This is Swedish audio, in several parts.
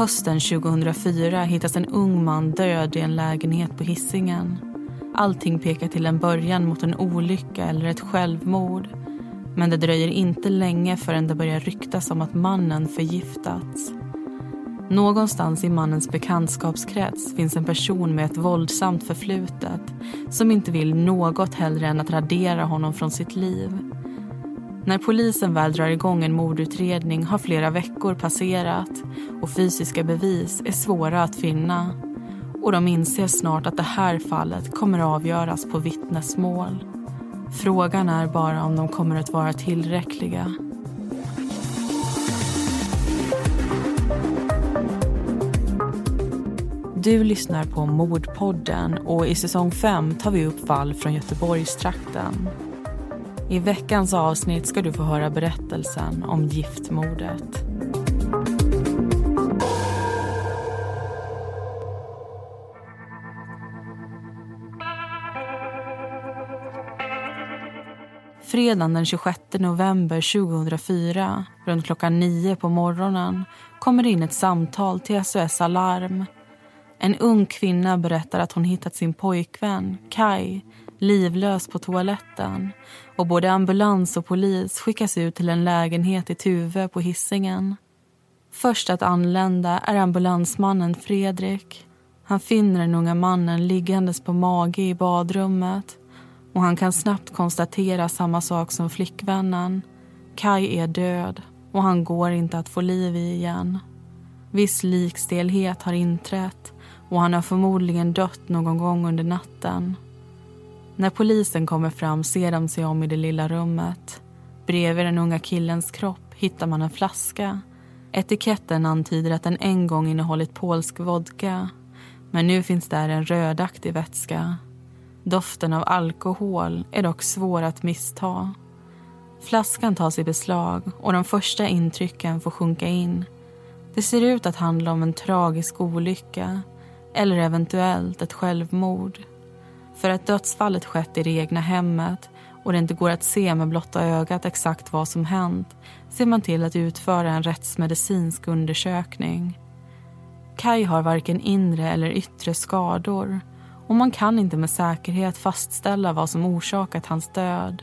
Hösten 2004 hittas en ung man död i en lägenhet på hissingen. Allting pekar till en början mot en olycka eller ett självmord. Men det dröjer inte länge förrän det börjar ryktas om att mannen förgiftats. Någonstans i mannens bekantskapskrets finns en person med ett våldsamt förflutet som inte vill något hellre än att radera honom från sitt liv. När polisen väl drar igång en mordutredning har flera veckor passerat och fysiska bevis är svåra att finna. Och de inser snart att det här fallet kommer att avgöras på vittnesmål. Frågan är bara om de kommer att vara tillräckliga. Du lyssnar på Mordpodden och i säsong 5 tar vi upp fall från Göteborgstrakten. I veckans avsnitt ska du få höra berättelsen om giftmordet. Fredagen den 26 november 2004, runt klockan nio på morgonen kommer det in ett samtal till SOS Alarm. En ung kvinna berättar att hon hittat sin pojkvän, Kai, livlös på toaletten och både ambulans och polis skickas ut till en lägenhet i Tuve på hissingen. Först att anlända är ambulansmannen Fredrik. Han finner den unga mannen liggandes på mage i badrummet och han kan snabbt konstatera samma sak som flickvännen. Kai är död och han går inte att få liv i igen. Viss likstelhet har inträtt och han har förmodligen dött någon gång under natten. När polisen kommer fram ser de sig om i det lilla rummet. Bredvid den unga killens kropp hittar man en flaska. Etiketten antyder att den en gång innehållit polsk vodka. Men nu finns där en rödaktig vätska. Doften av alkohol är dock svår att missta. Flaskan tas i beslag och de första intrycken får sjunka in. Det ser ut att handla om en tragisk olycka eller eventuellt ett självmord. För att dödsfallet skett i det egna hemmet och det inte går att se med blotta ögat exakt vad som hänt ser man till att utföra en rättsmedicinsk undersökning. Kai har varken inre eller yttre skador och man kan inte med säkerhet fastställa vad som orsakat hans död.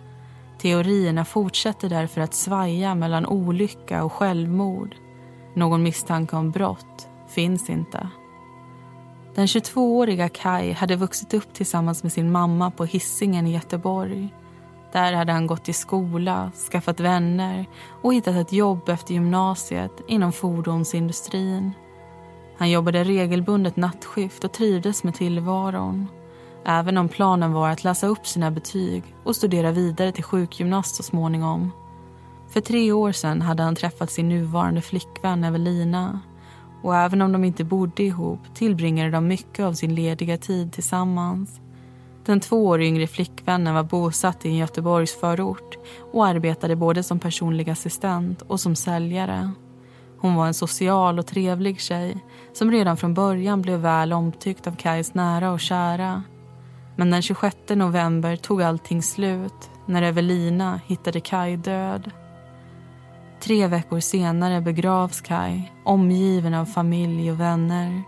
Teorierna fortsätter därför att svaja mellan olycka och självmord. Någon misstanke om brott finns inte. Den 22-åriga Kai hade vuxit upp tillsammans med sin mamma på hissingen i Göteborg. Där hade han gått i skola, skaffat vänner och hittat ett jobb efter gymnasiet inom fordonsindustrin. Han jobbade regelbundet nattskift och trivdes med tillvaron. Även om planen var att läsa upp sina betyg och studera vidare till sjukgymnast så småningom. För tre år sedan hade han träffat sin nuvarande flickvän Evelina och även om de inte bodde ihop tillbringade de mycket av sin lediga tid tillsammans. Den två år yngre flickvännen var bosatt i en Göteborgsförort och arbetade både som personlig assistent och som säljare. Hon var en social och trevlig tjej som redan från början blev väl omtyckt av Kajs nära och kära. Men den 26 november tog allting slut när Evelina hittade Kaj död. Tre veckor senare begravs Kai, omgiven av familj och vänner.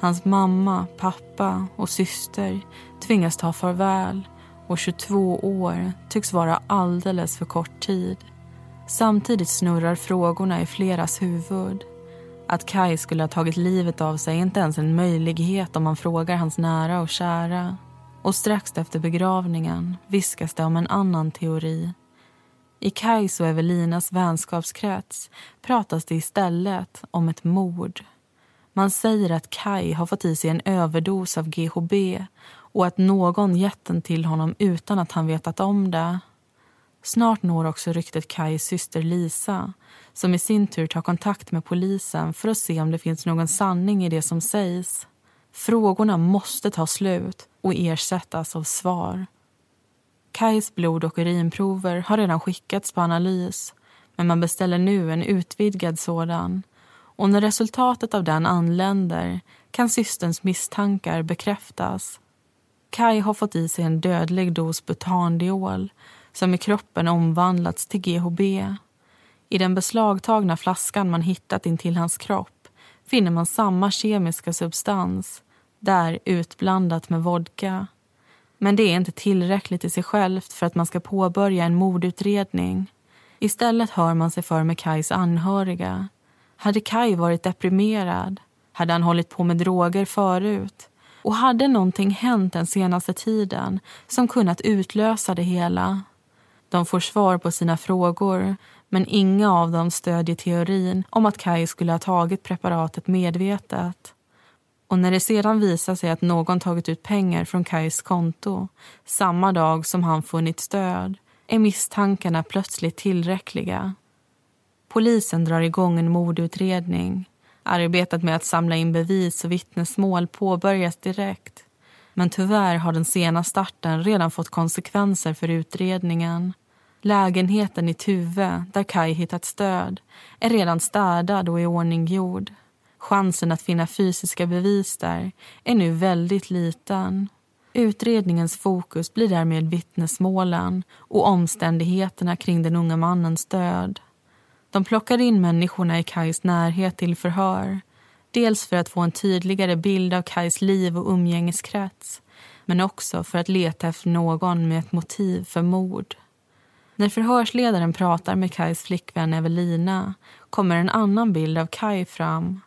Hans mamma, pappa och syster tvingas ta farväl och 22 år tycks vara alldeles för kort tid. Samtidigt snurrar frågorna i fleras huvud. Att Kai skulle ha tagit livet av sig är inte ens en möjlighet om man frågar hans nära och kära. Och strax efter begravningen viskas det om en annan teori i Kajs och Evelinas vänskapskrets pratas det istället om ett mord. Man säger att Kai har fått i sig en överdos av GHB och att någon gett den till honom utan att han vetat om det. Snart når också ryktet Kais syster Lisa som i sin tur tar kontakt med polisen för att se om det finns någon sanning i det som sägs. Frågorna måste ta slut och ersättas av svar. Kajs blod och urinprover har redan skickats på analys men man beställer nu en utvidgad sådan. Och när resultatet av den anländer kan systerns misstankar bekräftas. Kai har fått i sig en dödlig dos butandiol som i kroppen omvandlats till GHB. I den beslagtagna flaskan man hittat intill hans kropp finner man samma kemiska substans, där utblandat med vodka. Men det är inte tillräckligt i sig självt för att man ska påbörja en mordutredning. Istället hör man sig för med Kais anhöriga. Hade Kai varit deprimerad? Hade han hållit på med droger förut? Och hade någonting hänt den senaste tiden som kunnat utlösa det hela? De får svar på sina frågor men inga av dem stödjer teorin om att Kai skulle ha tagit preparatet medvetet. Och när det sedan visar sig att någon tagit ut pengar från Kais konto samma dag som han funnit stöd är misstankarna plötsligt tillräckliga. Polisen drar igång en mordutredning. Arbetet med att samla in bevis och vittnesmål påbörjas direkt. Men tyvärr har den sena starten redan fått konsekvenser för utredningen. Lägenheten i Tuve, där Kai hittat stöd, är redan städad och i ordning gjord. Chansen att finna fysiska bevis där är nu väldigt liten. Utredningens fokus blir därmed vittnesmålen och omständigheterna kring den unga mannens död. De plockar in människorna i Kais närhet till förhör. Dels för att få en tydligare bild av Kais liv och umgängeskrets men också för att leta efter någon med ett motiv för mord. När förhörsledaren pratar med Kais flickvän Evelina kommer en annan bild av Kai fram.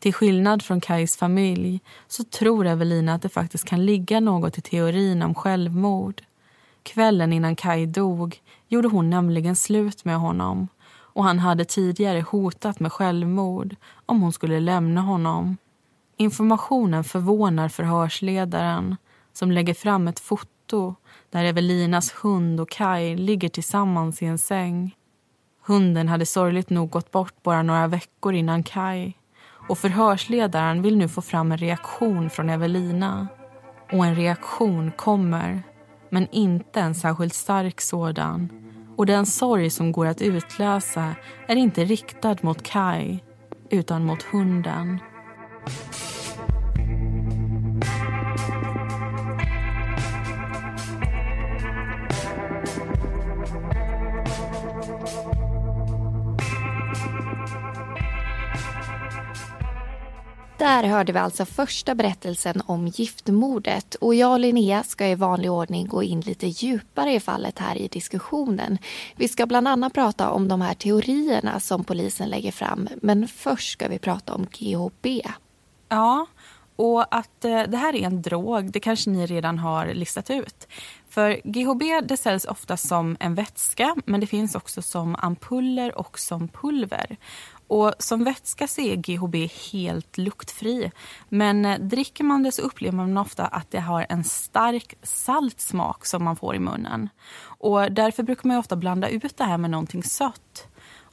Till skillnad från Kais familj så tror Evelina att det faktiskt kan ligga något i teorin om självmord. Kvällen innan Kai dog gjorde hon nämligen slut med honom och han hade tidigare hotat med självmord om hon skulle lämna honom. Informationen förvånar förhörsledaren som lägger fram ett foto där Evelinas hund och Kai ligger tillsammans i en säng. Hunden hade sorgligt nog gått bort bara några veckor innan Kai och förhörsledaren vill nu få fram en reaktion från Evelina. Och en reaktion kommer, men inte en särskilt stark sådan. Och den sorg som går att utläsa är inte riktad mot Kai, utan mot hunden. Där hörde vi alltså första berättelsen om giftmordet och jag och Linnea ska i vanlig ordning gå in lite djupare i fallet här i diskussionen. Vi ska bland annat prata om de här teorierna som polisen lägger fram men först ska vi prata om GHB. Ja, och att eh, det här är en drog, det kanske ni redan har listat ut. För GHB det säljs ofta som en vätska men det finns också som ampuller och som pulver. Och som vätska så är GHB helt luktfri. Men eh, dricker man det så upplever man ofta att det har en stark salt smak som man får i munnen. Och därför brukar man ofta blanda ut det här med någonting sött.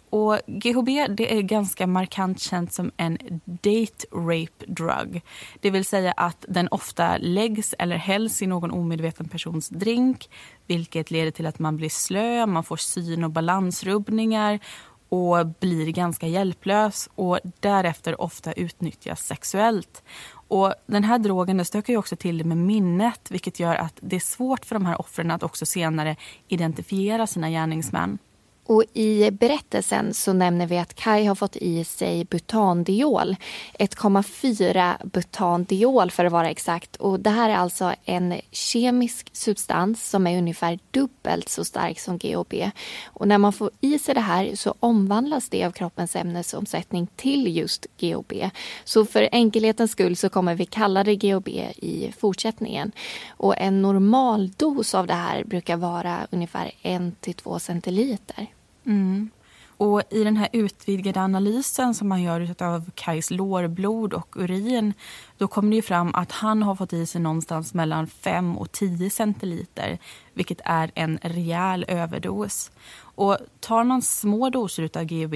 Och GHB det är ganska markant känt som en date rape drug. Det vill säga att den ofta läggs eller hälls i någon omedveten persons drink vilket leder till att man blir slö, man får syn och balansrubbningar och blir ganska hjälplös och därefter ofta utnyttjas sexuellt. Och den här drogen stökar ju också till det med minnet vilket gör att det är svårt för de här offren att också senare identifiera sina gärningsmän. Och I berättelsen så nämner vi att Kai har fått i sig butandiol. 1,4 butandiol för att vara exakt. Och Det här är alltså en kemisk substans som är ungefär dubbelt så stark som GHB. Och när man får i sig det här så omvandlas det av kroppens ämnesomsättning till just GHB. Så för enkelhetens skull så kommer vi kalla det GHB i fortsättningen. Och En normaldos av det här brukar vara ungefär 1-2 centiliter. Mm. Och I den här utvidgade analysen som man gör av Kais lårblod och urin då kommer det fram att han har fått i sig någonstans mellan 5 och 10 centiliter vilket är en rejäl överdos. Och tar man små doser av GHB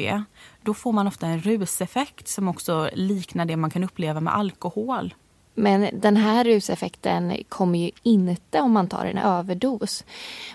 då får man ofta en ruseffekt som också liknar det man kan uppleva med alkohol. Men den här ruseffekten kommer ju inte om man tar en överdos.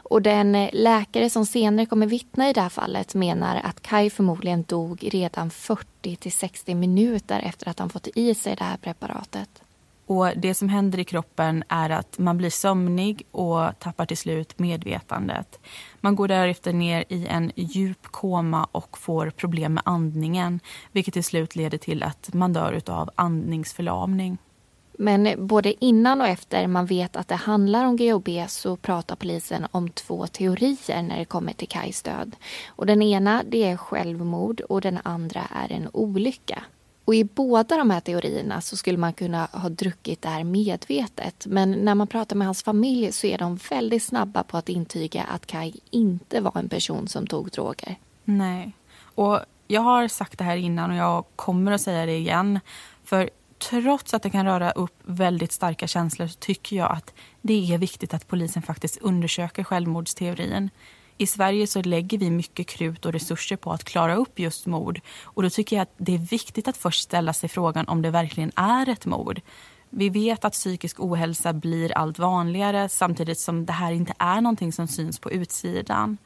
Och den läkare som senare kommer vittna i det här fallet menar att Kai förmodligen dog redan 40 till 60 minuter efter att han fått i sig det här preparatet. Och Det som händer i kroppen är att man blir sömnig och tappar till slut medvetandet. Man går därefter ner i en djup koma och får problem med andningen vilket till slut leder till att man dör av andningsförlamning. Men både innan och efter man vet att det handlar om GHB så pratar polisen om två teorier när det kommer till Kajs död. Och den ena det är självmord och den andra är en olycka. Och I båda de här teorierna så skulle man kunna ha druckit det här medvetet. Men när man pratar med hans familj så är de väldigt snabba på att intyga att Kai inte var en person som tog droger. Nej. Och jag har sagt det här innan och jag kommer att säga det igen. För trots att det kan röra upp väldigt starka känslor så tycker jag att det är viktigt att polisen faktiskt undersöker självmordsteorin. I Sverige så lägger vi mycket krut och resurser på att klara upp just mord. Och då tycker jag att det är viktigt att först ställa sig frågan om det verkligen är ett mord. Vi vet att psykisk ohälsa blir allt vanligare samtidigt som det här inte är någonting som syns på utsidan.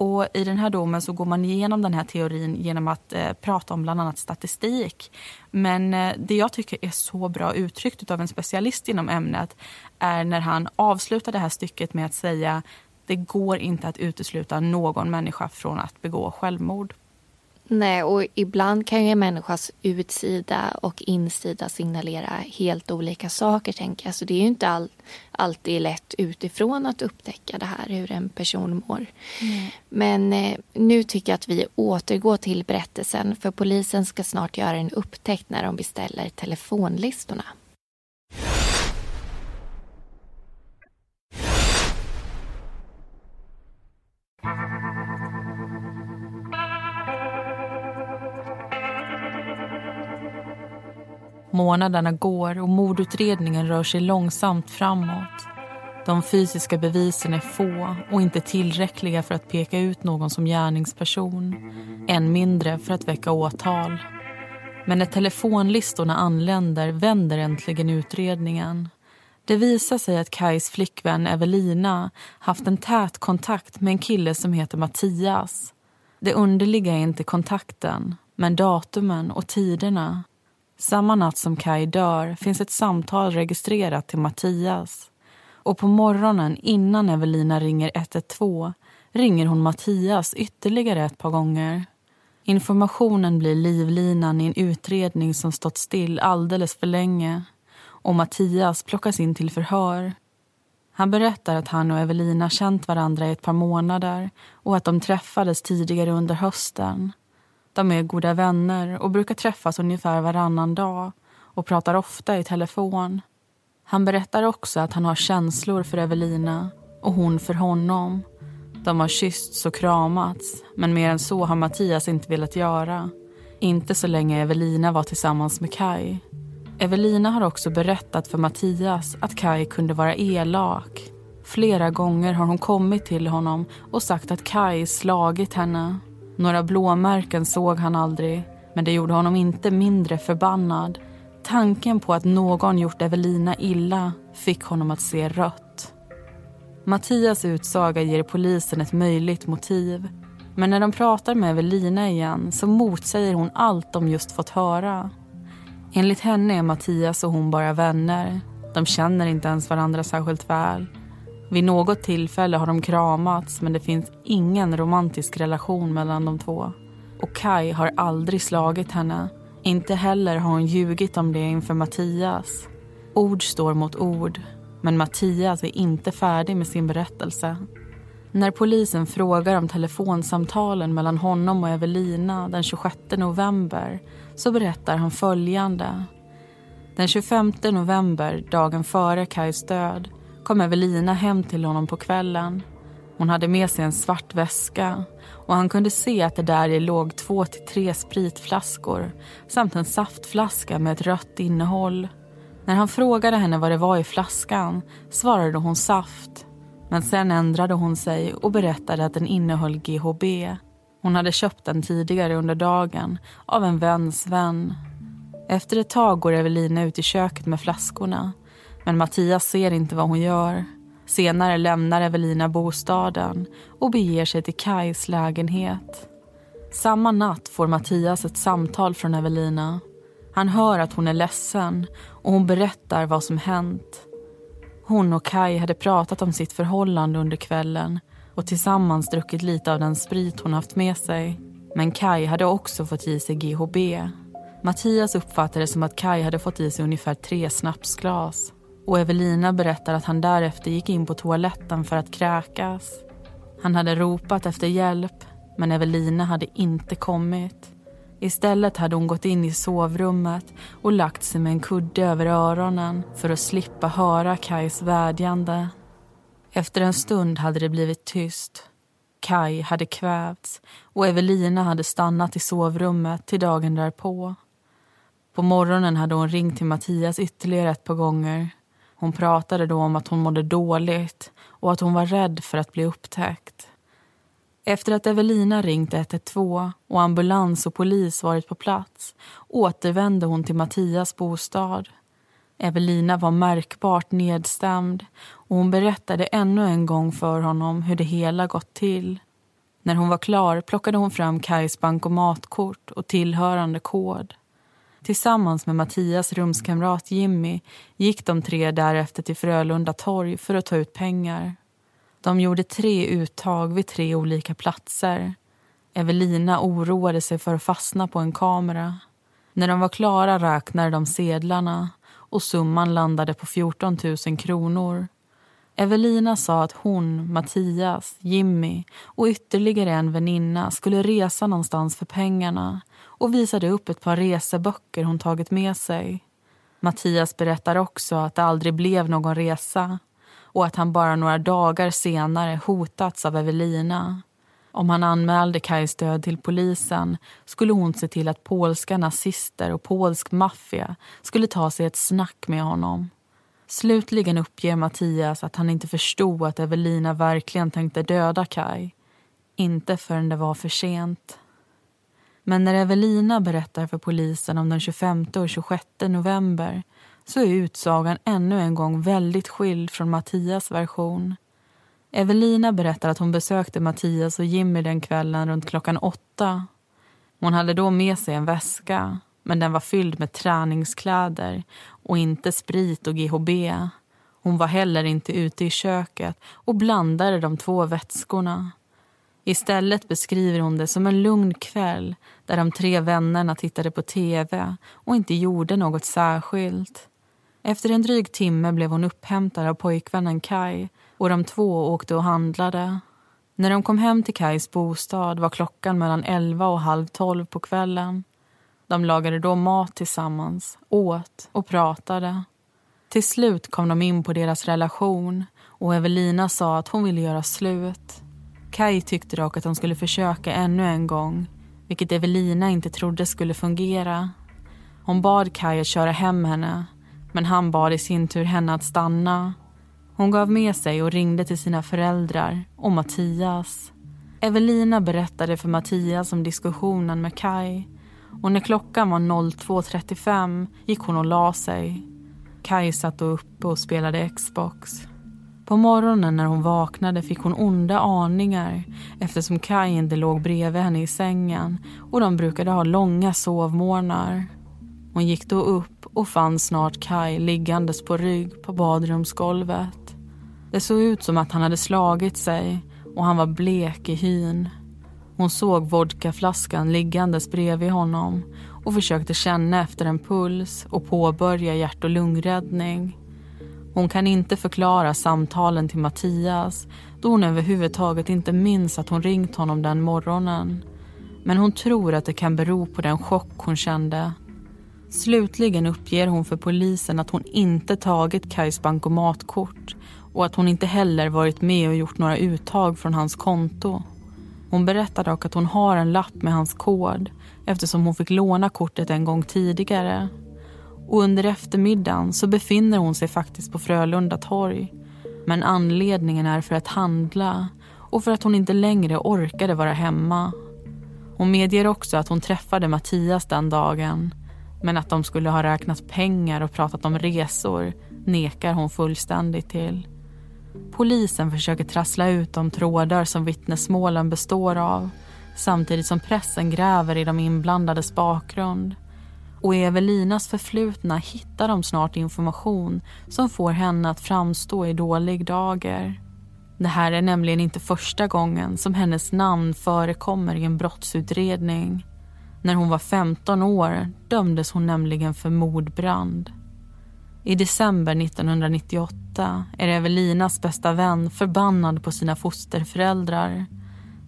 Och I den här domen så går man igenom den här teorin genom att eh, prata om bland annat statistik. Men eh, det jag tycker är så bra uttryckt av en specialist inom ämnet är när han avslutar det här stycket med att säga det går inte att utesluta någon människa från att begå självmord. Nej, och ibland kan ju en människas utsida och insida signalera helt olika saker. tänker jag. Så det är ju inte all, alltid lätt utifrån att upptäcka det här, hur en person mår. Mm. Men eh, nu tycker jag att vi återgår till berättelsen för polisen ska snart göra en upptäckt när de beställer telefonlistorna. Månaderna går och mordutredningen rör sig långsamt framåt. De fysiska bevisen är få och inte tillräckliga för att peka ut någon som gärningsperson. Än mindre för att väcka åtal. Men när telefonlistorna anländer vänder äntligen utredningen. Det visar sig att Kajs flickvän Evelina haft en tät kontakt med en kille som heter Mattias. Det underliga är inte kontakten, men datumen och tiderna. Samma natt som Kai dör finns ett samtal registrerat till Mattias. Och på morgonen innan Evelina ringer 112 ringer hon Mattias ytterligare ett par gånger. Informationen blir livlinan i en utredning som stått still alldeles för länge och Mattias plockas in till förhör. Han berättar att han och Evelina känt varandra i ett par månader och att de träffades tidigare under hösten. De är goda vänner och brukar träffas ungefär varannan dag och pratar ofta i telefon. Han berättar också att han har känslor för Evelina och hon för honom. De har kyssts och kramats, men mer än så har Mattias inte velat göra. Inte så länge Evelina var tillsammans med Kai. Evelina har också berättat för Mattias att Kai kunde vara elak. Flera gånger har hon kommit till honom och sagt att Kai slagit henne. Några blåmärken såg han aldrig, men det gjorde honom inte mindre förbannad. Tanken på att någon gjort Evelina illa fick honom att se rött. Mattias utsaga ger polisen ett möjligt motiv. Men när de pratar med Evelina igen så motsäger hon allt de just fått höra. Enligt henne är Mattias och hon bara vänner. De känner inte ens varandra särskilt väl. Vid något tillfälle har de kramats men det finns ingen romantisk relation mellan de två. Och Kai har aldrig slagit henne. Inte heller har hon ljugit om det inför Mattias. Ord står mot ord, men Mattias är inte färdig med sin berättelse. När polisen frågar om telefonsamtalen mellan honom och Evelina den 26 november så berättar han följande. Den 25 november, dagen före Kajs död, kom Evelina hem till honom på kvällen. Hon hade med sig en svart väska och han kunde se att det där låg två till tre spritflaskor samt en saftflaska med ett rött innehåll. När han frågade henne vad det var i flaskan svarade hon saft. Men sen ändrade hon sig och berättade att den innehöll GHB. Hon hade köpt den tidigare under dagen av en väns vän. Efter ett tag går Evelina ut i köket med flaskorna men Mattias ser inte vad hon gör. Senare lämnar Evelina bostaden och beger sig till Kais lägenhet. Samma natt får Mattias ett samtal från Evelina. Han hör att hon är ledsen och hon berättar vad som hänt. Hon och Kai hade pratat om sitt förhållande under kvällen och tillsammans druckit lite av den sprit hon haft med sig. Men Kai hade också fått i sig GHB. Mattias uppfattade det som att Kai hade fått i sig ungefär tre snapsglas. Och Evelina berättar att han därefter gick in på toaletten för att kräkas. Han hade ropat efter hjälp, men Evelina hade inte kommit. Istället hade hon gått in i sovrummet och lagt sig med en kudde över öronen för att slippa höra Kais vädjande. Efter en stund hade det blivit tyst. Kai hade kvävts och Evelina hade stannat i sovrummet till dagen därpå. På morgonen hade hon ringt till Mattias ytterligare ett par gånger. Hon pratade då om att hon mådde dåligt och att hon var rädd för att bli upptäckt. Efter att Evelina ringt 112 och ambulans och polis varit på plats återvände hon till Mattias bostad. Evelina var märkbart nedstämd och hon berättade ännu en gång för honom hur det hela gått till. När hon var klar plockade hon fram Kajs bankomatkort och tillhörande kod. Tillsammans med Mattias rumskamrat Jimmy gick de tre därefter till Frölunda torg för att ta ut pengar. De gjorde tre uttag vid tre olika platser. Evelina oroade sig för att fastna på en kamera. När de var klara räknade de sedlarna och summan landade på 14 000 kronor. Evelina sa att hon, Mattias, Jimmy och ytterligare en väninna skulle resa någonstans för pengarna och visade upp ett par reseböcker hon tagit med sig. Mattias berättar också att det aldrig blev någon resa och att han bara några dagar senare hotats av Evelina. Om han anmälde Kajs död till polisen skulle hon se till att polska nazister och polsk maffia skulle ta sig ett snack med honom. Slutligen uppger Mattias att han inte förstod att Evelina verkligen tänkte döda Kaj. Inte förrän det var för sent. Men när Evelina berättar för polisen om den 25 och 26 november så är utsagan ännu en gång väldigt skild från Mattias version. Evelina berättar att hon besökte Mattias och Jimmy den kvällen runt klockan åtta. Hon hade då med sig en väska, men den var fylld med träningskläder och inte sprit och GHB. Hon var heller inte ute i köket och blandade de två vätskorna. Istället beskriver hon det som en lugn kväll där de tre vännerna tittade på tv och inte gjorde något särskilt. Efter en dryg timme blev hon upphämtad av pojkvännen Kai och de två åkte och handlade. När de kom hem till Kais bostad var klockan mellan elva och halv tolv på kvällen. De lagade då mat tillsammans, åt och pratade. Till slut kom de in på deras relation och Evelina sa att hon ville göra slut. Kai tyckte dock att de skulle försöka ännu en gång vilket Evelina inte trodde skulle fungera. Hon bad Kai att köra hem henne men han bad i sin tur henne att stanna. Hon gav med sig och ringde till sina föräldrar och Mattias. Evelina berättade för Mattias om diskussionen med Kai och när klockan var 02.35 gick hon och la sig. Kai satt då uppe och spelade Xbox. På morgonen när hon vaknade fick hon onda aningar eftersom Kaj inte låg bredvid henne i sängen och de brukade ha långa sovmorgnar. Hon gick då upp och fann snart Kaj liggandes på rygg på badrumsgolvet. Det såg ut som att han hade slagit sig och han var blek i hyn. Hon såg vodkaflaskan liggandes bredvid honom och försökte känna efter en puls och påbörja hjärt och lungräddning. Hon kan inte förklara samtalen till Mattias då hon överhuvudtaget inte minns att hon ringt honom den morgonen. Men hon tror att det kan bero på den chock hon kände. Slutligen uppger hon för polisen att hon inte tagit Kajs bankomatkort och att hon inte heller varit med och gjort några uttag från hans konto. Hon berättar dock att hon har en lapp med hans kod eftersom hon fick låna kortet en gång tidigare. Och under eftermiddagen så befinner hon sig faktiskt på Frölunda torg. Men anledningen är för att handla och för att hon inte längre orkade vara hemma. Hon medger också att hon träffade Mattias den dagen men att de skulle ha räknat pengar och pratat om resor nekar hon fullständigt till. Polisen försöker trassla ut de trådar som vittnesmålen består av samtidigt som pressen gräver i de inblandades bakgrund och i Evelinas förflutna hittar de snart information som får henne att framstå i dålig dager. Det här är nämligen inte första gången som hennes namn förekommer i en brottsutredning. När hon var 15 år dömdes hon nämligen för mordbrand. I december 1998 är Evelinas bästa vän förbannad på sina fosterföräldrar.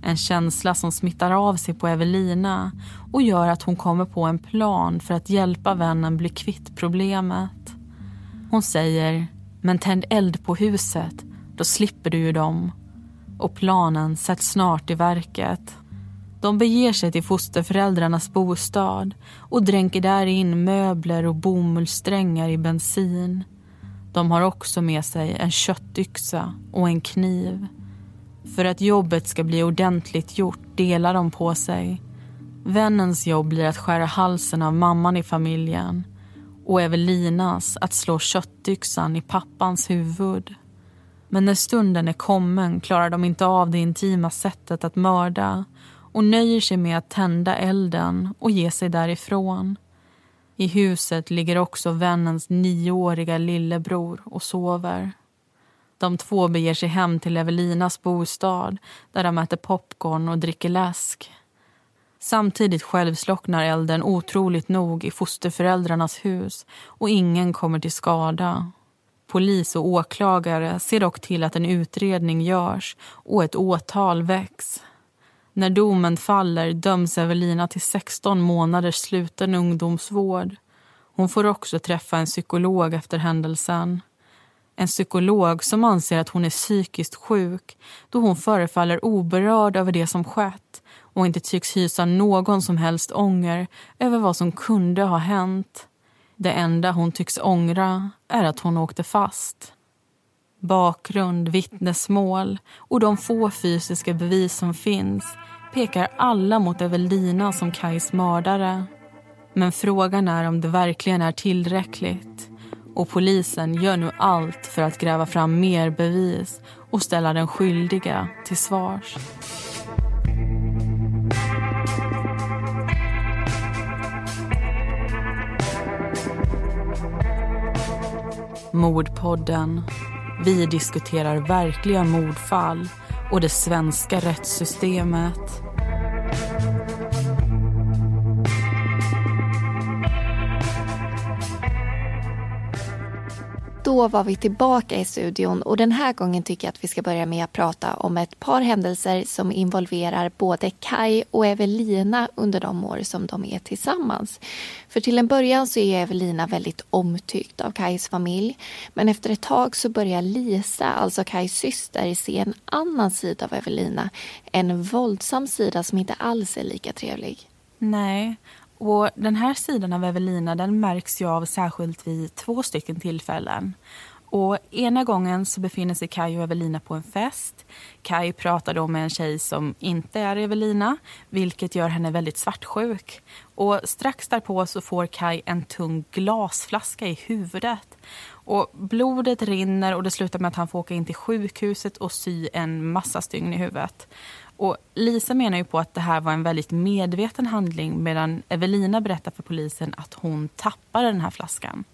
En känsla som smittar av sig på Evelina och gör att hon kommer på en plan för att hjälpa vännen bli kvitt problemet. Hon säger, men tänd eld på huset, då slipper du ju dem. Och planen sätts snart i verket. De beger sig till fosterföräldrarnas bostad och dränker där in möbler och bomullssträngar i bensin. De har också med sig en köttyxa och en kniv. För att jobbet ska bli ordentligt gjort delar de på sig. Vännens jobb blir att skära halsen av mamman i familjen och Evelinas att slå köttyxan i pappans huvud. Men när stunden är kommen klarar de inte av det intima sättet att mörda och nöjer sig med att tända elden och ge sig därifrån. I huset ligger också vännens nioåriga lillebror och sover. De två beger sig hem till Evelinas bostad där de äter popcorn och dricker läsk. Samtidigt självslocknar elden otroligt nog i fosterföräldrarnas hus och ingen kommer till skada. Polis och åklagare ser dock till att en utredning görs och ett åtal väcks. När domen faller döms Evelina till 16 månaders sluten ungdomsvård. Hon får också träffa en psykolog efter händelsen. En psykolog som anser att hon är psykiskt sjuk då hon förefaller oberörd över det som skett och inte tycks hysa någon som helst ånger över vad som kunde ha hänt. Det enda hon tycks ångra är att hon åkte fast. Bakgrund, vittnesmål och de få fysiska bevis som finns pekar alla mot Evelina som Kajs mördare. Men frågan är om det verkligen är tillräckligt. Och polisen gör nu allt för att gräva fram mer bevis och ställa den skyldiga till svars. Mordpodden. Vi diskuterar verkliga mordfall och det svenska rättssystemet. Då var vi tillbaka i studion och den här gången tycker jag att vi ska börja med att prata om ett par händelser som involverar både Kai och Evelina under de år som de är tillsammans. För till en början så är Evelina väldigt omtyckt av Kais familj. Men efter ett tag så börjar Lisa, alltså Kais syster, se en annan sida av Evelina. En våldsam sida som inte alls är lika trevlig. Nej, och den här sidan av Evelina den märks ju av särskilt vid två stycken tillfällen. Och ena gången så befinner sig Kai och Evelina på en fest. Kai pratar då med en tjej som inte är Evelina, vilket gör henne väldigt svartsjuk. Och strax därpå så får Kai en tung glasflaska i huvudet. Och blodet rinner och det slutar med att han får åka in till sjukhuset och sy en massa stygn i huvudet. Och Lisa menar ju på att det här var en väldigt medveten handling medan Evelina berättar för polisen att hon tappade den här flaskan.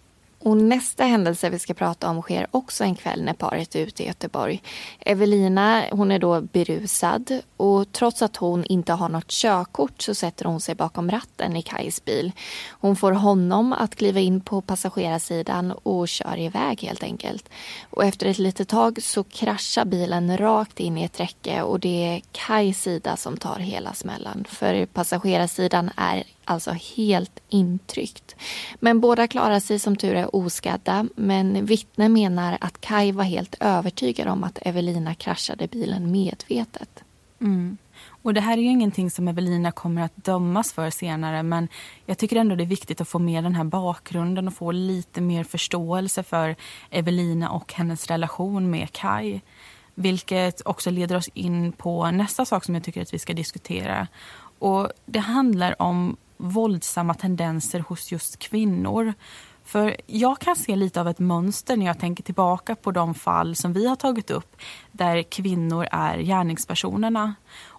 Och nästa händelse vi ska prata om sker också en kväll när paret är ute i Göteborg. Evelina hon är då berusad och trots att hon inte har något körkort så sätter hon sig bakom ratten i Kajs bil. Hon får honom att kliva in på passagerarsidan och kör iväg helt enkelt. Och efter ett litet tag så kraschar bilen rakt in i ett räcke och det är Kajs sida som tar hela smällen. För passagerarsidan är alltså helt intryckt. Men båda klarar sig som tur är oskadda men vittnen menar att Kai var helt övertygad om att Evelina kraschade bilen medvetet. Mm. Och Det här är ju ingenting som Evelina kommer att dömas för senare men jag tycker ändå det är viktigt att få med den här bakgrunden och få lite mer förståelse för Evelina och hennes relation med Kai. Vilket också leder oss in på nästa sak som jag tycker att vi ska diskutera. Och Det handlar om våldsamma tendenser hos just kvinnor. För jag kan se lite av ett mönster när jag tänker tillbaka på de fall som vi har tagit upp där kvinnor är gärningspersonerna.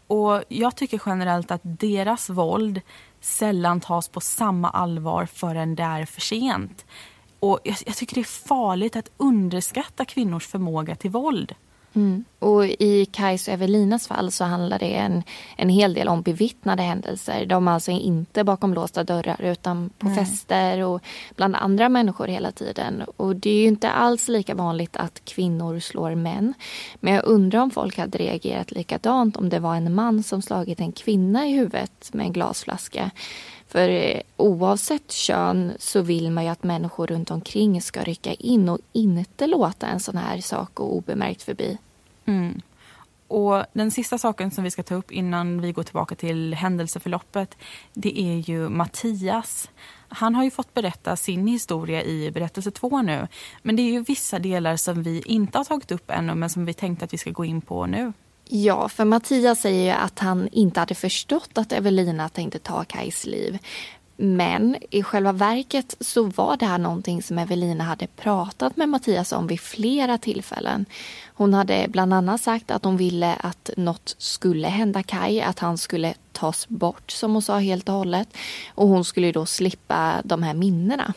Och jag tycker generellt att deras våld sällan tas på samma allvar förrän det är för sent. Och jag, jag tycker det är farligt att underskatta kvinnors förmåga till våld. Mm. Och I Kajs och Evelinas fall så handlar det en, en hel del om bevittnade händelser. De är alltså inte bakom låsta dörrar utan på mm. fester och bland andra människor hela tiden. Och Det är ju inte alls lika vanligt att kvinnor slår män. Men jag undrar om folk hade reagerat likadant om det var en man som slagit en kvinna i huvudet med en glasflaska. För eh, oavsett kön så vill man ju att människor runt omkring ska rycka in och inte låta en sån här sak gå obemärkt förbi. Mm. Och Den sista saken som vi ska ta upp innan vi går tillbaka till händelseförloppet det är ju Mattias. Han har ju fått berätta sin historia i berättelse två nu. Men det är ju vissa delar som vi inte har tagit upp ännu men som vi tänkte att vi ska gå in på nu. Ja, för Mattias säger ju att han inte hade förstått att Evelina tänkte ta Kajs liv. Men i själva verket så var det här någonting som Evelina hade pratat med Mattias om vid flera tillfällen. Hon hade bland annat sagt att hon ville att något skulle hända Kaj, att han skulle tas bort som hon sa helt och hållet. Och hon skulle då slippa de här minnena.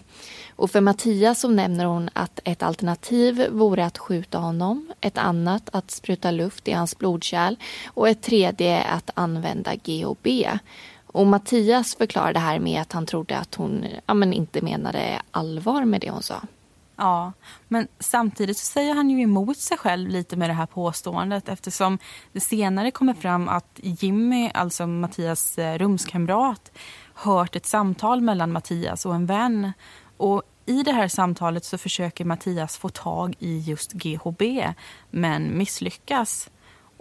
Och för Mattias så nämner hon att ett alternativ vore att skjuta honom, ett annat att spruta luft i hans blodkärl och ett tredje att använda GHB. Och Mattias förklarade det här med att han trodde att hon ja, men inte menade allvar med det hon sa. Ja, men samtidigt så säger han ju emot sig själv lite med det här påståendet eftersom det senare kommer fram att Jimmy, alltså Mattias eh, rumskamrat, hört ett samtal mellan Mattias och en vän. Och i det här samtalet så försöker Mattias få tag i just GHB men misslyckas.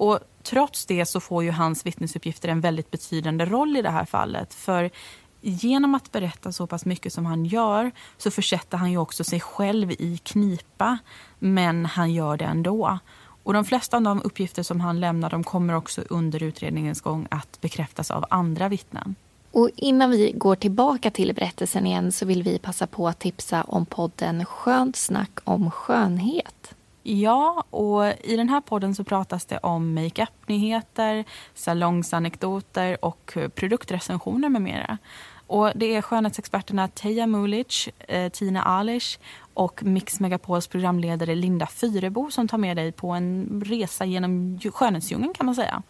Och trots det så får ju hans vittnesuppgifter en väldigt betydande roll i det här fallet. För genom att berätta så pass mycket som han gör så försätter han ju också sig själv i knipa. Men han gör det ändå. Och de flesta av de uppgifter som han lämnar de kommer också under utredningens gång att bekräftas av andra vittnen. Och innan vi går tillbaka till berättelsen igen så vill vi passa på att tipsa om podden Skönt snack om skönhet. Ja, och i den här podden så pratas det om makeup-nyheter, salongsanekdoter och produktrecensioner med mera. Och det är skönhetsexperterna Teija Mulic, eh, Tina Alish och Mix Megapols programledare Linda Fyrebo som tar med dig på en resa genom skönhetsdjungeln kan man säga.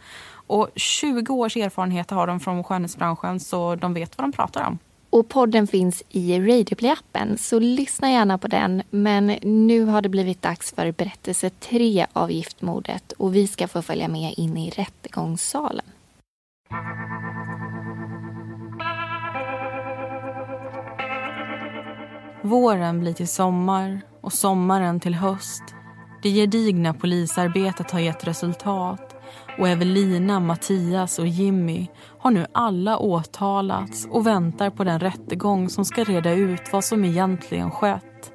Och 20 års erfarenhet har de från skönhetsbranschen så de vet vad de pratar om. Och podden finns i Radioplay-appen så lyssna gärna på den. Men nu har det blivit dags för berättelse tre av giftmordet och vi ska få följa med in i rättegångssalen. Våren blir till sommar och sommaren till höst. Det gedigna polisarbetet har gett resultat och Evelina, Mattias och Jimmy har nu alla åtalats och väntar på den rättegång som ska reda ut vad som egentligen skett.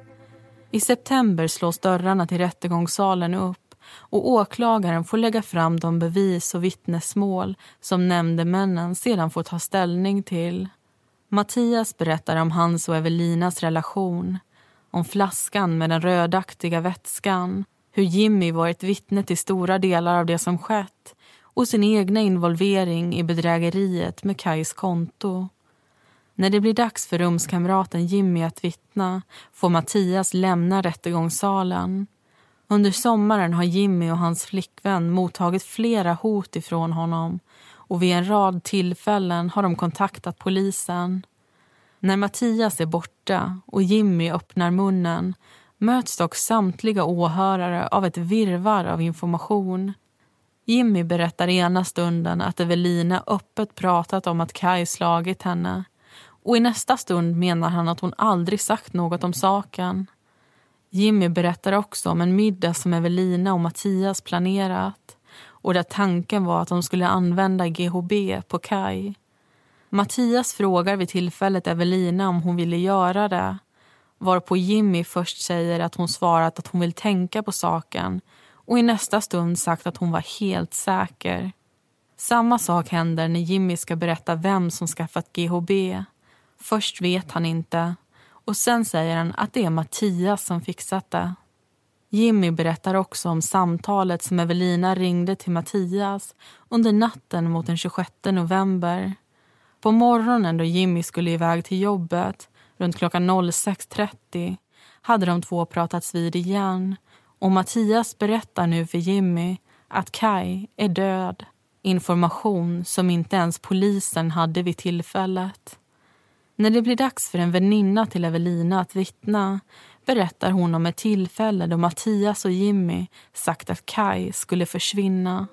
I september slås dörrarna till rättegångssalen upp och åklagaren får lägga fram de bevis och vittnesmål som nämndemännen sedan får ta ställning till. Mattias berättar om hans och Evelinas relation om flaskan med den rödaktiga vätskan hur Jimmy varit vittne till stora delar av det som skett och sin egna involvering i bedrägeriet med Kajs konto. När det blir dags för rumskamraten Jimmy att vittna får Mattias lämna rättegångssalen. Under sommaren har Jimmy och hans flickvän mottagit flera hot ifrån honom och vid en rad tillfällen har de kontaktat polisen. När Mattias är borta och Jimmy öppnar munnen möts dock samtliga åhörare av ett virvar av information. Jimmy berättar ena stunden att Evelina öppet pratat om att Kai slagit henne och i nästa stund menar han att hon aldrig sagt något om saken. Jimmy berättar också om en middag som Evelina och Mattias planerat och där tanken var att de skulle använda GHB på Kai. Mattias frågar vid tillfället Evelina om hon ville göra det varpå Jimmy först säger att hon svarat att hon vill tänka på saken och i nästa stund sagt att hon var helt säker. Samma sak händer när Jimmy ska berätta vem som skaffat GHB. Först vet han inte och sen säger han att det är Mattias som fixat det. Jimmy berättar också om samtalet som Evelina ringde till Mattias under natten mot den 26 november. På morgonen då Jimmy skulle iväg till jobbet, runt klockan 06.30, hade de två pratats vid igen och Mattias berättar nu för Jimmy att Kai är död. Information som inte ens polisen hade vid tillfället. När det blir dags för en väninna till Evelina att vittna berättar hon om ett tillfälle då Mattias och Jimmy sagt att Kai skulle försvinna.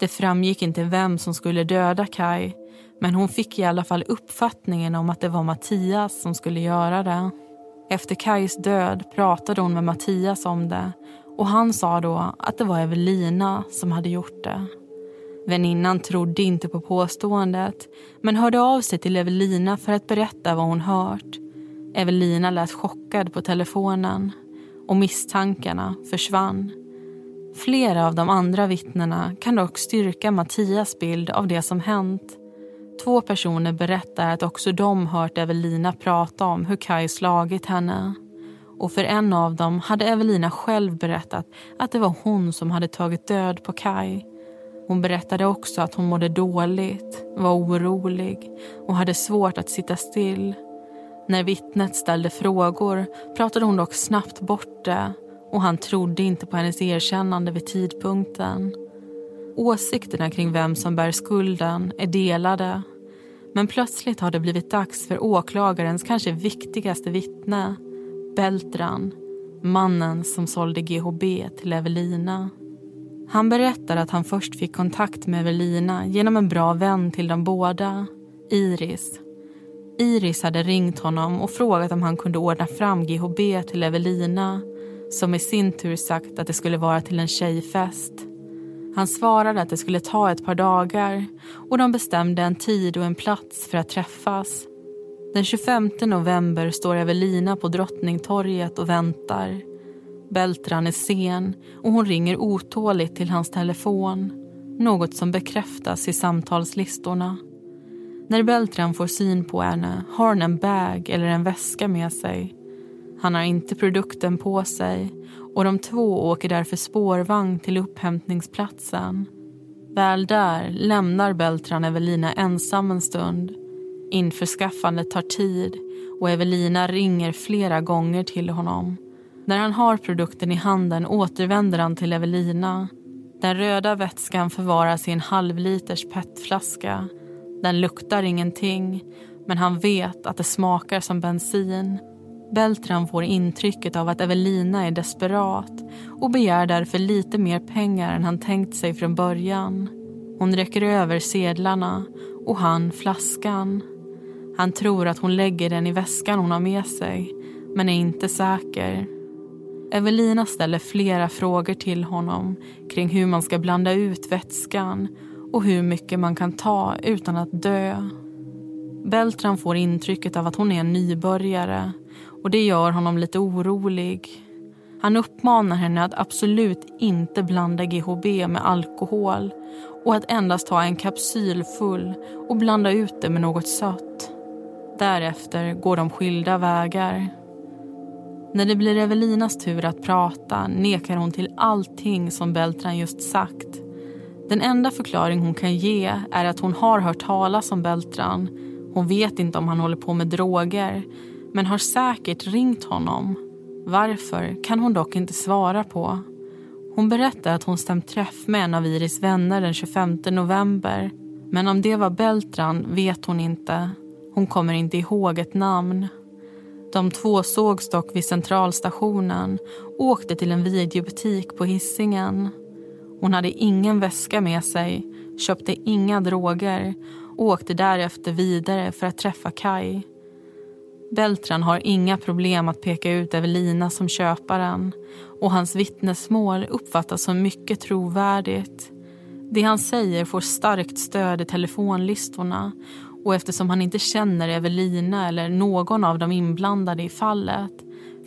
Det framgick inte vem som skulle döda Kai men hon fick i alla fall uppfattningen om att det var Mattias som skulle göra det. Efter Kais död pratade hon med Mattias om det och han sa då att det var Evelina som hade gjort det. Väninnan trodde inte på påståendet men hörde av sig till Evelina för att berätta vad hon hört. Evelina lät chockad på telefonen och misstankarna försvann. Flera av de andra vittnena kan dock styrka Mattias bild av det som hänt. Två personer berättar att också de hört Evelina prata om hur Kai slagit henne. Och för en av dem hade Evelina själv berättat att det var hon som hade tagit död på Kai. Hon berättade också att hon mådde dåligt, var orolig och hade svårt att sitta still. När vittnet ställde frågor pratade hon dock snabbt bort det och han trodde inte på hennes erkännande vid tidpunkten. Åsikterna kring vem som bär skulden är delade. Men plötsligt har det blivit dags för åklagarens kanske viktigaste vittne, Beltran, mannen som sålde GHB till Evelina. Han berättar att han först fick kontakt med Evelina genom en bra vän till de båda, Iris. Iris hade ringt honom och frågat om han kunde ordna fram GHB till Evelina som i sin tur sagt att det skulle vara till en tjejfest. Han svarade att det skulle ta ett par dagar och de bestämde en tid och en plats för att träffas. Den 25 november står Evelina på Drottningtorget och väntar. Beltran är sen och hon ringer otåligt till hans telefon. Något som bekräftas i samtalslistorna. När Beltran får syn på henne har hon en bag eller en väska med sig. Han har inte produkten på sig och de två åker därför spårvagn till upphämtningsplatsen. Väl där lämnar Beltran Evelina ensam en stund. Införskaffandet tar tid och Evelina ringer flera gånger till honom. När han har produkten i handen återvänder han till Evelina. Den röda vätskan förvaras i en halvliters petflaska. Den luktar ingenting, men han vet att det smakar som bensin Beltran får intrycket av att Evelina är desperat och begär därför lite mer pengar än han tänkt sig från början. Hon räcker över sedlarna och han flaskan. Han tror att hon lägger den i väskan hon har med sig, men är inte säker. Evelina ställer flera frågor till honom kring hur man ska blanda ut vätskan och hur mycket man kan ta utan att dö. Beltran får intrycket av att hon är en nybörjare och det gör honom lite orolig. Han uppmanar henne att absolut inte blanda GHB med alkohol och att endast ta en kapsyl full och blanda ut det med något sött. Därefter går de skilda vägar. När det blir Evelinas tur att prata nekar hon till allting som Beltran just sagt. Den enda förklaring hon kan ge är att hon har hört talas om Beltran. Hon vet inte om han håller på med droger men har säkert ringt honom. Varför kan hon dock inte svara på. Hon berättar att hon stämt träff med en av Iris vänner den 25 november. Men om det var Beltran vet hon inte. Hon kommer inte ihåg ett namn. De två sågs dock vid centralstationen och åkte till en videobutik på hissingen. Hon hade ingen väska med sig, köpte inga droger och åkte därefter vidare för att träffa Kai. Beltran har inga problem att peka ut Evelina som köparen och hans vittnesmål uppfattas som mycket trovärdigt. Det han säger får starkt stöd i telefonlistorna och eftersom han inte känner Evelina eller någon av de inblandade i fallet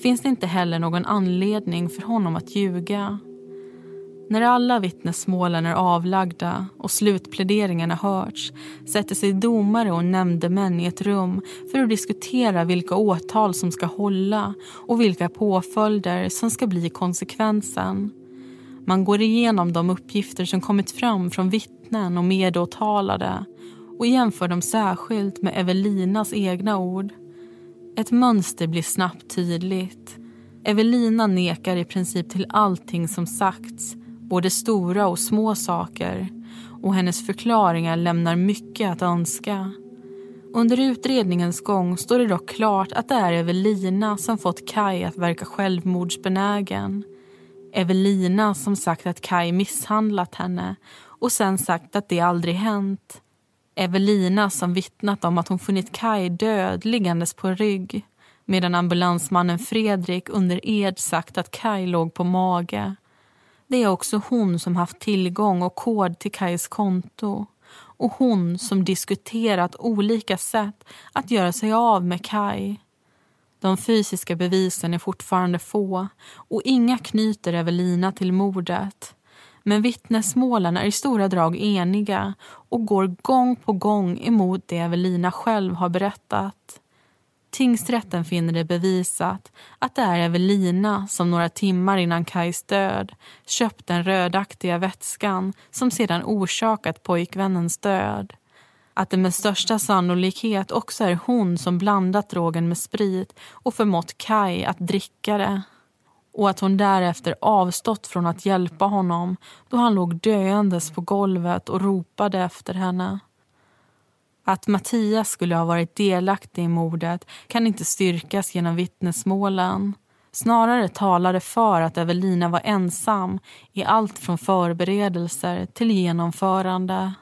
finns det inte heller någon anledning för honom att ljuga. När alla vittnesmålen är avlagda och slutpläderingarna hörts sätter sig domare och nämndemän i ett rum för att diskutera vilka åtal som ska hålla och vilka påföljder som ska bli konsekvensen. Man går igenom de uppgifter som kommit fram från vittnen och medåtalade och jämför dem särskilt med Evelinas egna ord. Ett mönster blir snabbt tydligt. Evelina nekar i princip till allting som sagts, både stora och små saker och hennes förklaringar lämnar mycket att önska. Under utredningens gång står det dock klart att det är Evelina som fått Kai att verka självmordsbenägen. Evelina som sagt att Kai misshandlat henne och sen sagt att det aldrig hänt. Evelina som vittnat om att hon funnit Kai död liggandes på rygg medan ambulansmannen Fredrik under ed sagt att Kai låg på mage. Det är också hon som haft tillgång och kod till Kais konto och hon som diskuterat olika sätt att göra sig av med Kai. De fysiska bevisen är fortfarande få och inga knyter Evelina till mordet. Men vittnesmålen är i stora drag eniga och går gång på gång emot det Evelina själv har berättat. Tingsrätten finner det bevisat att det är Evelina som några timmar innan Kais död köpt den rödaktiga vätskan som sedan orsakat pojkvännens död. Att det med största sannolikhet också är hon som blandat drogen med sprit och förmått Kai att dricka det. Och att hon därefter avstått från att hjälpa honom då han låg döendes på golvet och ropade efter henne. Att Mattias skulle ha varit delaktig i mordet kan inte styrkas genom vittnesmålen. Snarare talar det för att Evelina var ensam i allt från förberedelser till genomförande.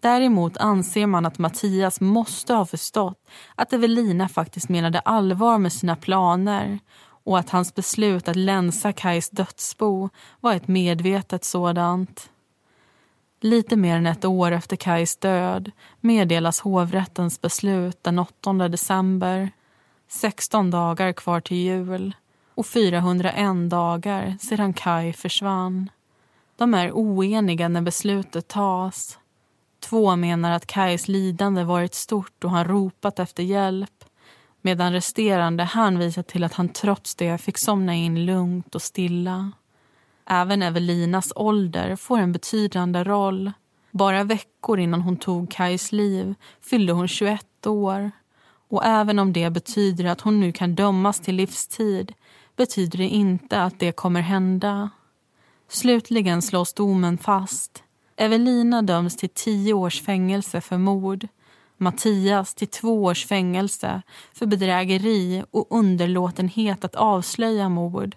Däremot anser man att Mattias måste ha förstått att Evelina faktiskt menade allvar med sina planer och att hans beslut att länsa Kais dödsbo var ett medvetet sådant. Lite mer än ett år efter Kais död meddelas hovrättens beslut den 8 december. 16 dagar kvar till jul och 401 dagar sedan Kai försvann. De är oeniga när beslutet tas. Två menar att Kais lidande varit stort och han ropat efter hjälp medan resterande hänvisar till att han trots det fick somna in lugnt och stilla. Även Evelinas ålder får en betydande roll. Bara veckor innan hon tog Kais liv fyllde hon 21 år. Och även om det betyder att hon nu kan dömas till livstid betyder det inte att det kommer hända. Slutligen slås domen fast. Evelina döms till tio års fängelse för mord. Mattias till två års fängelse för bedrägeri och underlåtenhet att avslöja mord.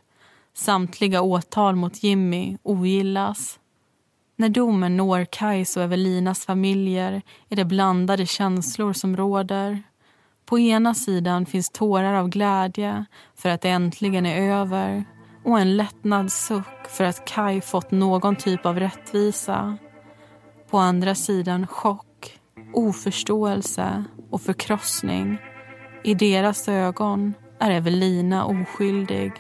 Samtliga åtal mot Jimmy ogillas. När domen når Kajs och Evelinas familjer är det blandade känslor som råder. På ena sidan finns tårar av glädje för att det äntligen är över och en lättnadssuck för att Kai fått någon typ av rättvisa. På andra sidan chock, oförståelse och förkrossning. I deras ögon är Evelina oskyldig.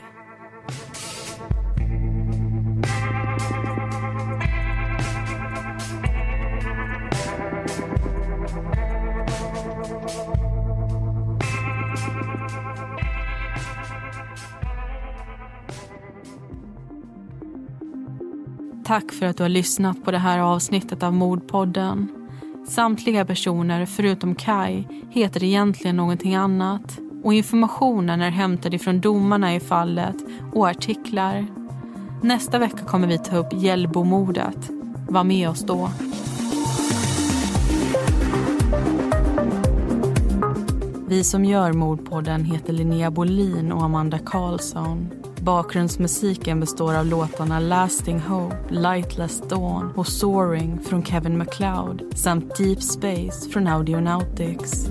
Tack för att du har lyssnat på det här avsnittet av Mordpodden. Samtliga personer, förutom Kai, heter egentligen någonting annat och informationen är hämtad ifrån domarna i fallet och artiklar. Nästa vecka kommer vi ta upp Hjällbomordet. Var med oss då. Vi som gör Mordpodden heter Linnea Bolin och Amanda Karlsson. Bakgrundsmusiken består av låtarna Lasting Hope, Lightless Dawn och Soaring från Kevin MacLeod samt Deep Space från Audionautics.